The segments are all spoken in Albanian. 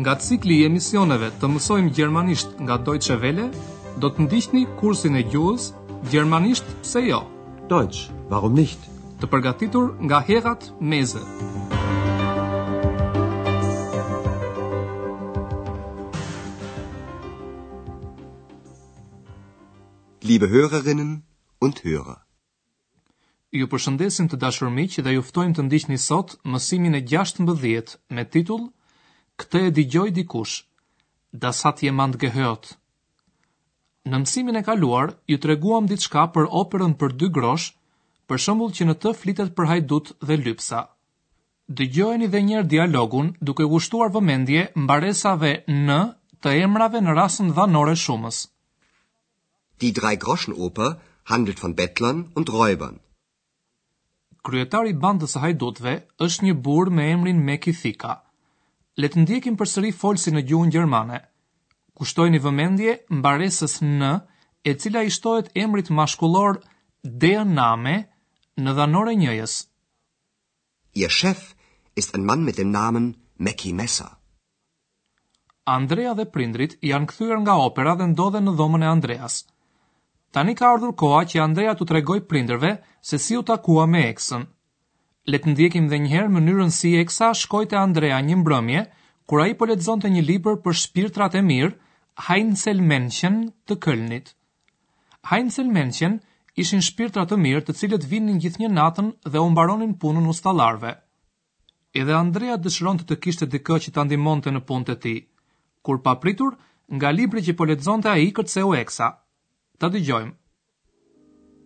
Nga cikli i emisioneve të mësojmë gjermanisht nga Deutsche Welle, do të ndiqni kursin e gjuhës Gjermanisht pse jo? Deutsch, warum nicht? Të përgatitur nga Herrad Meese. Liebe Hörerinnen und Hörer. Ju përshëndesim të dashur miq dhe ju ftojmë të ndiqni sot mësimin e 16 me titull Këtë e dëgjoi dikush. Das hat jemand gehört. Në mësimin e kaluar ju treguam diçka për operën për dy grosh, për shembull që në të flitet për hajdutë dhe lypsa. Dëgjojeni dhe një herë dialogun duke u kushtuar vëmendje mbaresave n të emrave në rasën dhanore shumës. Die Dreigroschenoper handelt von Bettlern und Räubern. Kryetari i bandës së hajdutëve është një burrë me emrin Meki Thika. Le të ndjekim përsëri folësin në gjuhën gjermane. Kushtojeni vëmendje mbaresës n e cila i shtohet emrit mashkullor der Name në dhanore njëjës. Ihr Chef ist ein Mann mit dem Namen Mackie Messer. Andrea dhe prindërit janë kthyer nga opera dhe ndodhen në dhomën e Andreas. Tani ka ardhur koha që Andrea t'u tregojë prindërve se si u takua me Eksën. Le të ndjekim edhe një herë mënyrën si Eksa shkoi te Andrea një mbrëmje kur ai po lexonte një libër për shpirtrat e mirë, Heinzelmännchen të Kölnit. Heinzelmännchen ishin shpirtra të mirë të cilët vinin gjithnjë natën dhe u mbaronin punën ustallarëve. Edhe Andrea dëshironte të kishte dikë që ta ndihmonte në punët e tij, kur papritur, nga libri që po lexonte ai kërceu Eksa. Ta dëgjojmë.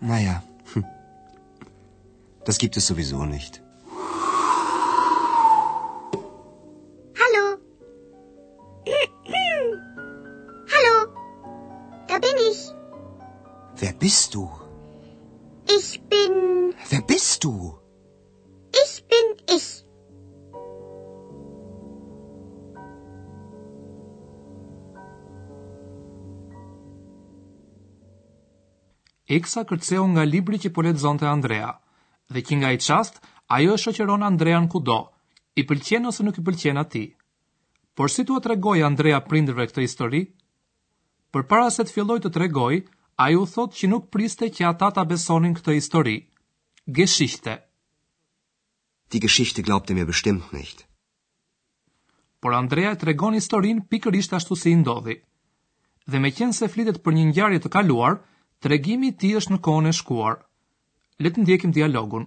Naja, das gibt es sowieso nicht. Hallo. Hallo, da bin ich. Wer bist du? Ich bin. Wer bist du? Ich bin ich. Eksa kërceu nga libri që po lexonte Andrea, dhe që nga ai çast ajo e shoqëron Andrean kudo, i pëlqen ose nuk i pëlqen atij. Por si t'ua tregojë Andrea prindërve këtë histori? Përpara se të fillojë të tregojë, ai u thotë që nuk priste që ata ta besonin këtë histori, Geschichte. Die Geschichte glaubt ihr mir bestimmt nicht. Por Andrea e tregon historinë pikërisht ashtu si i ndodhi. Dhe meqenëse flitet për një ngjarje të kaluar, tregimi i tij është në kohën e shkuar. Le të ndjekim dialogun.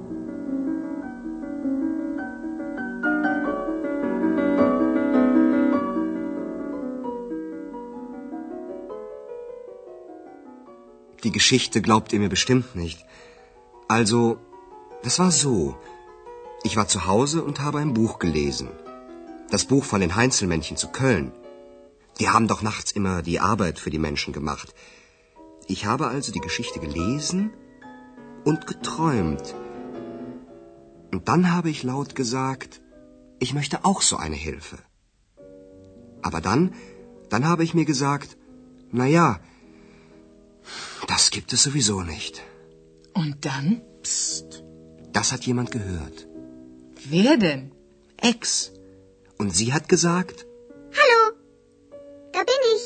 Geschichte glaubt ihr mir bestimmt nicht. Also, das war so. Ich war zu Hause und habe ein Buch gelesen. Das Buch von den Heinzelmännchen zu Köln. Die haben doch nachts immer die Arbeit für die Menschen gemacht. Ich habe also die Geschichte gelesen und geträumt. Und dann habe ich laut gesagt, ich möchte auch so eine Hilfe. Aber dann, dann habe ich mir gesagt, na ja, das gibt es sowieso nicht. Und dann? Psst. Das hat jemand gehört. Wer denn? Ex. Und sie hat gesagt, Da bin ich.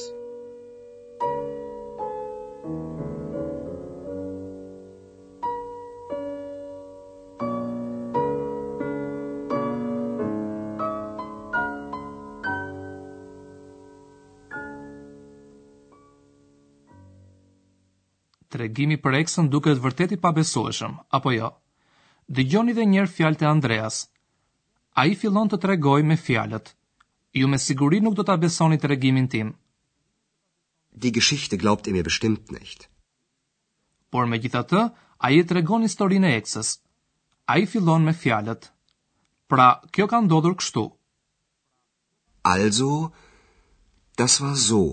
Tregimi për eksën duket vërtet i pabesueshëm, apo jo? Dëgjoni dhe një herë fjalët e Andreas. Ai fillon të tregojë me fjalët. Ju me siguri nuk do ta besoni tregimin tim. Die Geschichte glaubt ihr mir bestimmt nicht. Por megjithatë, ai e tregon historinë e eksës. Ai fillon me fjalët. Pra, kjo ka ndodhur kështu. Also, das war so.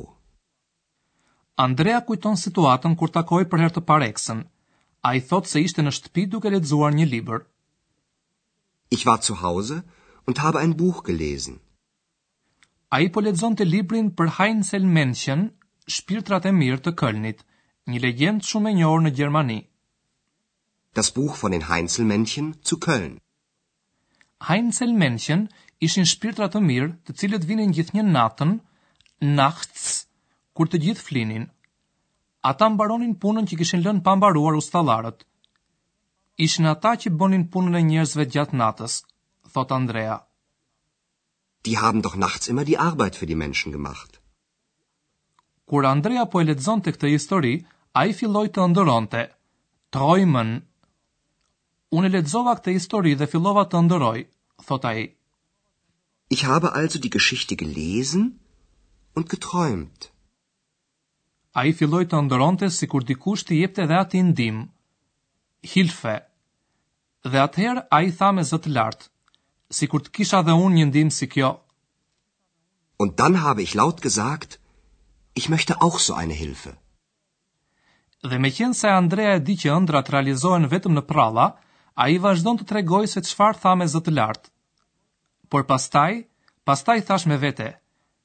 Andrea kujton situatën kur takoi për herë të parë eksën. Ai thotë se ishte në shtëpi duke lexuar një libër. Ich war zu Hause und habe ein Buch gelesen. Ai po lexonte librin për Heinzelmännchen, Shpirtrat e mirë të Kölnit, një legjendë shumë e njohur në Gjermani. Das Buch von den Heinzelmännchen zu Köln. Heinzelmännchen ishin shpirtra të mirë, të cilët vinin gjithnjë natën, nachts, kur të gjithë flinin. Ata mbaronin punën që kishin lënë pa mbaruar ustallarët. Ishin ata që bënin punën e njerëzve gjatë natës, thotë Andrea. Die haben doch nachts immer die Arbeit für die Menschen gemacht. Kur Andrea po e lexonte këtë histori, ai filloi të ëndërronte. Träumen. Unë e lexova këtë histori dhe fillova të ëndërroj, thotë ai. Ich habe also die Geschichte gelesen und geträumt. Ai filloi të ëndërronte sikur dikush t'i jepte edhe atij ndihmë, Hilfe. Dhe atëherë ai tha me zë të lartë, Sikur të kisha dhe unë një ndihmë si kjo! Und dann habe ich laut gesagt, Ich möchte auch so eine Hilfe. Dhe meqenëse Andrea e di që ëndrrat realizohen vetëm në përralla, ai vazhdon të tregojë se çfarë tha me zë të lartë. Por pastaj, pastaj thashë me vete,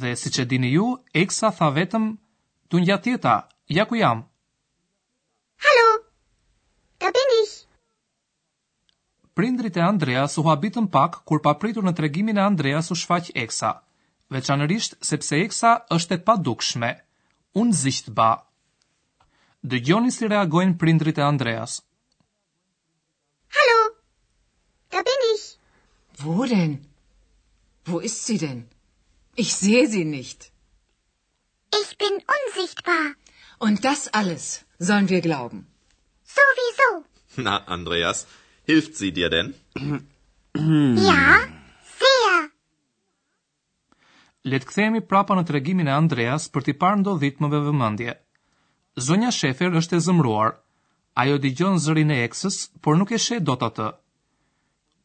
Dhe siç e dini ju, Eksa tha vetëm, Tungjatjeta, ja ku jam! Hallo! Da bin ich! Prindërit e Andreas u habitën pak kur papritur në tregimin e Andreas u shfaq Eksa. Veçanërisht sepse Eksa është e padukshme. Unsichtbar. Dëgjoni si reagojnë prindërit e Andreas. Halo, da bin ich. Wo denn? Wo ist sie denn? Ich sehe sie nicht. Ich bin unsichtbar. Und das alles sollen wir glauben. Sowieso. Na, Andreas, Hilft sie dir denn? Ja, sehr. Le të kthehemi prapa në tregimin e Andreas për t'i parë ndodhitë më me vëmendje. Zonja Shefer është e zemëruar. Ajo dëgjon zërin e Eksës, por nuk e sheh dot atë.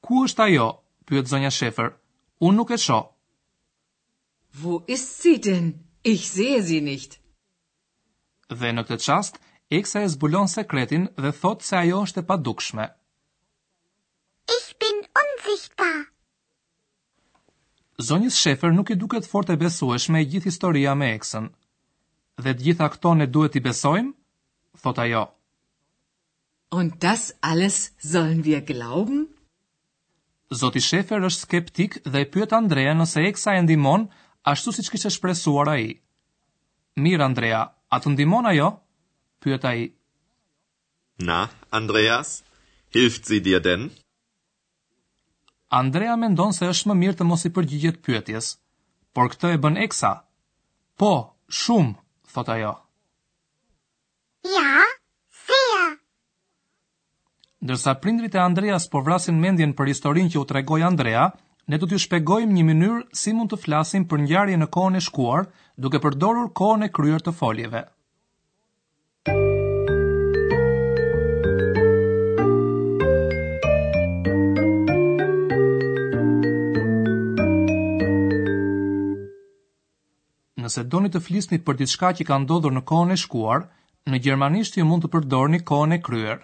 Ku është ajo? pyet zonja Shefer. Unë nuk e shoh. Wo ist sie denn? Ich sehe sie nicht. Dhe në këtë çast, Eksa e zbulon sekretin dhe thotë se ajo është e padukshme. Ich bin unsichtbar. Zonjës Shefer nuk i duket fort e besueshme e gjithë historia me Eksën. Dhe të gjitha këto ne duhet t'i besojmë? thotë ajo. Und das alles sollen wir glauben? Zoti Shefer është skeptik dhe e pyet Andrean nëse Eksa e ndihmon ashtu siç kishte shpresuar ai. Mirë, Andrea, a të ndihmon ajo? pyet ai. Na, Andreas, hilft sie dir denn? Andrea mendon se është më mirë të mos i përgjigjet pyetjes, por këtë e bën Eksa. Po, shumë, thotë ajo. Ja, sehr! Ndërsa prindërit e Andreas po vrasin mendjen për historinë që u tregoi Andrea, ne do t'ju shpjegojmë një mënyrë si mund të flasim për ngjarje në kohën e shkuar, duke përdorur kohën e kryer të foljeve. Nëse doni të flisni për diçka që ka ndodhur në kohën e shkuar, në gjermanisht ju mund të përdorni kohën e kryer.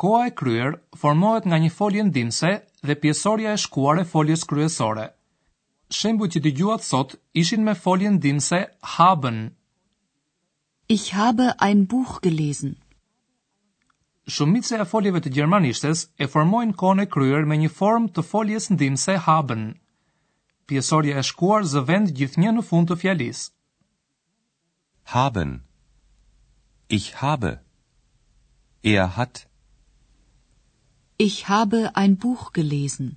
Koha e kryer formohet nga një folje ndihmëse dhe pjesorja e shkuar e foljes kryesore. Shembujt që dëgjuat sot ishin me foljen ndihmëse haben. Ich habe ein Buch gelesen. Shumica e foljeve të gjermanishtes e formojnë kohën e kryer me një formë të foljes ndihmëse haben. Pjesorja e shkuar zë vend gjithnjë në fund të fjalisë. Haben. Ich habe. Er hat. Ich habe ein Buch gelesen.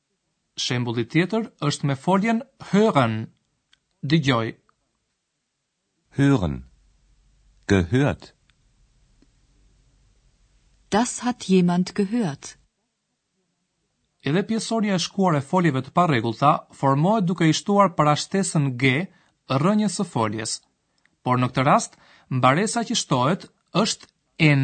Shembulli tjetër është me foljen hören, dëgjoj. Hören, gehört. Das hat jemand gehört. Edhe pjesorja e shkuar e foljeve të parregullta formohet duke i shtuar parashtesën ge rrënjës së foljes. Por në këtë rast, mbaresa që shtohet është en.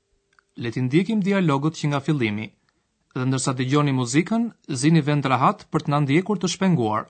Le t'i ndjekim dialogët që nga fillimi. Dhe ndërsa dëgjoni muzikën, zini vend rahat për të na ndjekur të shpenguar.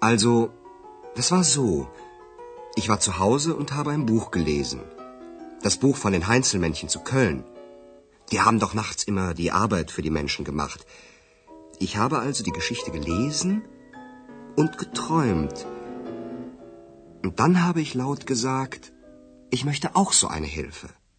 Also, das war so. Ich war zu Hause und habe ein Buch gelesen. Das Buch von den Heinzelmännchen zu Köln. Die haben doch nachts immer die Arbeit für die Menschen gemacht. Ich habe also die Geschichte gelesen und geträumt. Und dann habe ich laut gesagt, ich möchte auch so eine Hilfe.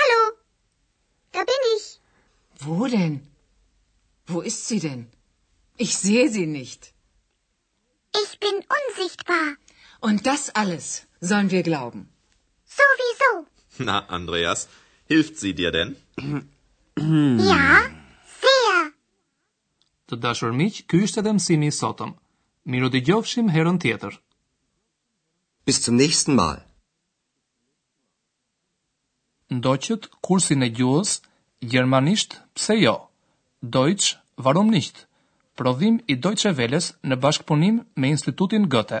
Hallo, da bin ich. Wo denn? Wo ist sie denn? Ich sehe sie nicht. Ich bin unsichtbar. Und das alles sollen wir glauben. Sowieso. Na, Andreas, hilft sie dir denn? ja, sehr. Të dashur miq, ky ishte edhe mësimi i sotëm. Miru dëgjofshim herën tjetër. Bis zum nächsten Mal. Ndoqët kursin e gjuhës gjermanisht pse jo, Deutsch warum nicht, prodhim i Deutsche Welles në bashkëpunim me Institutin Goethe.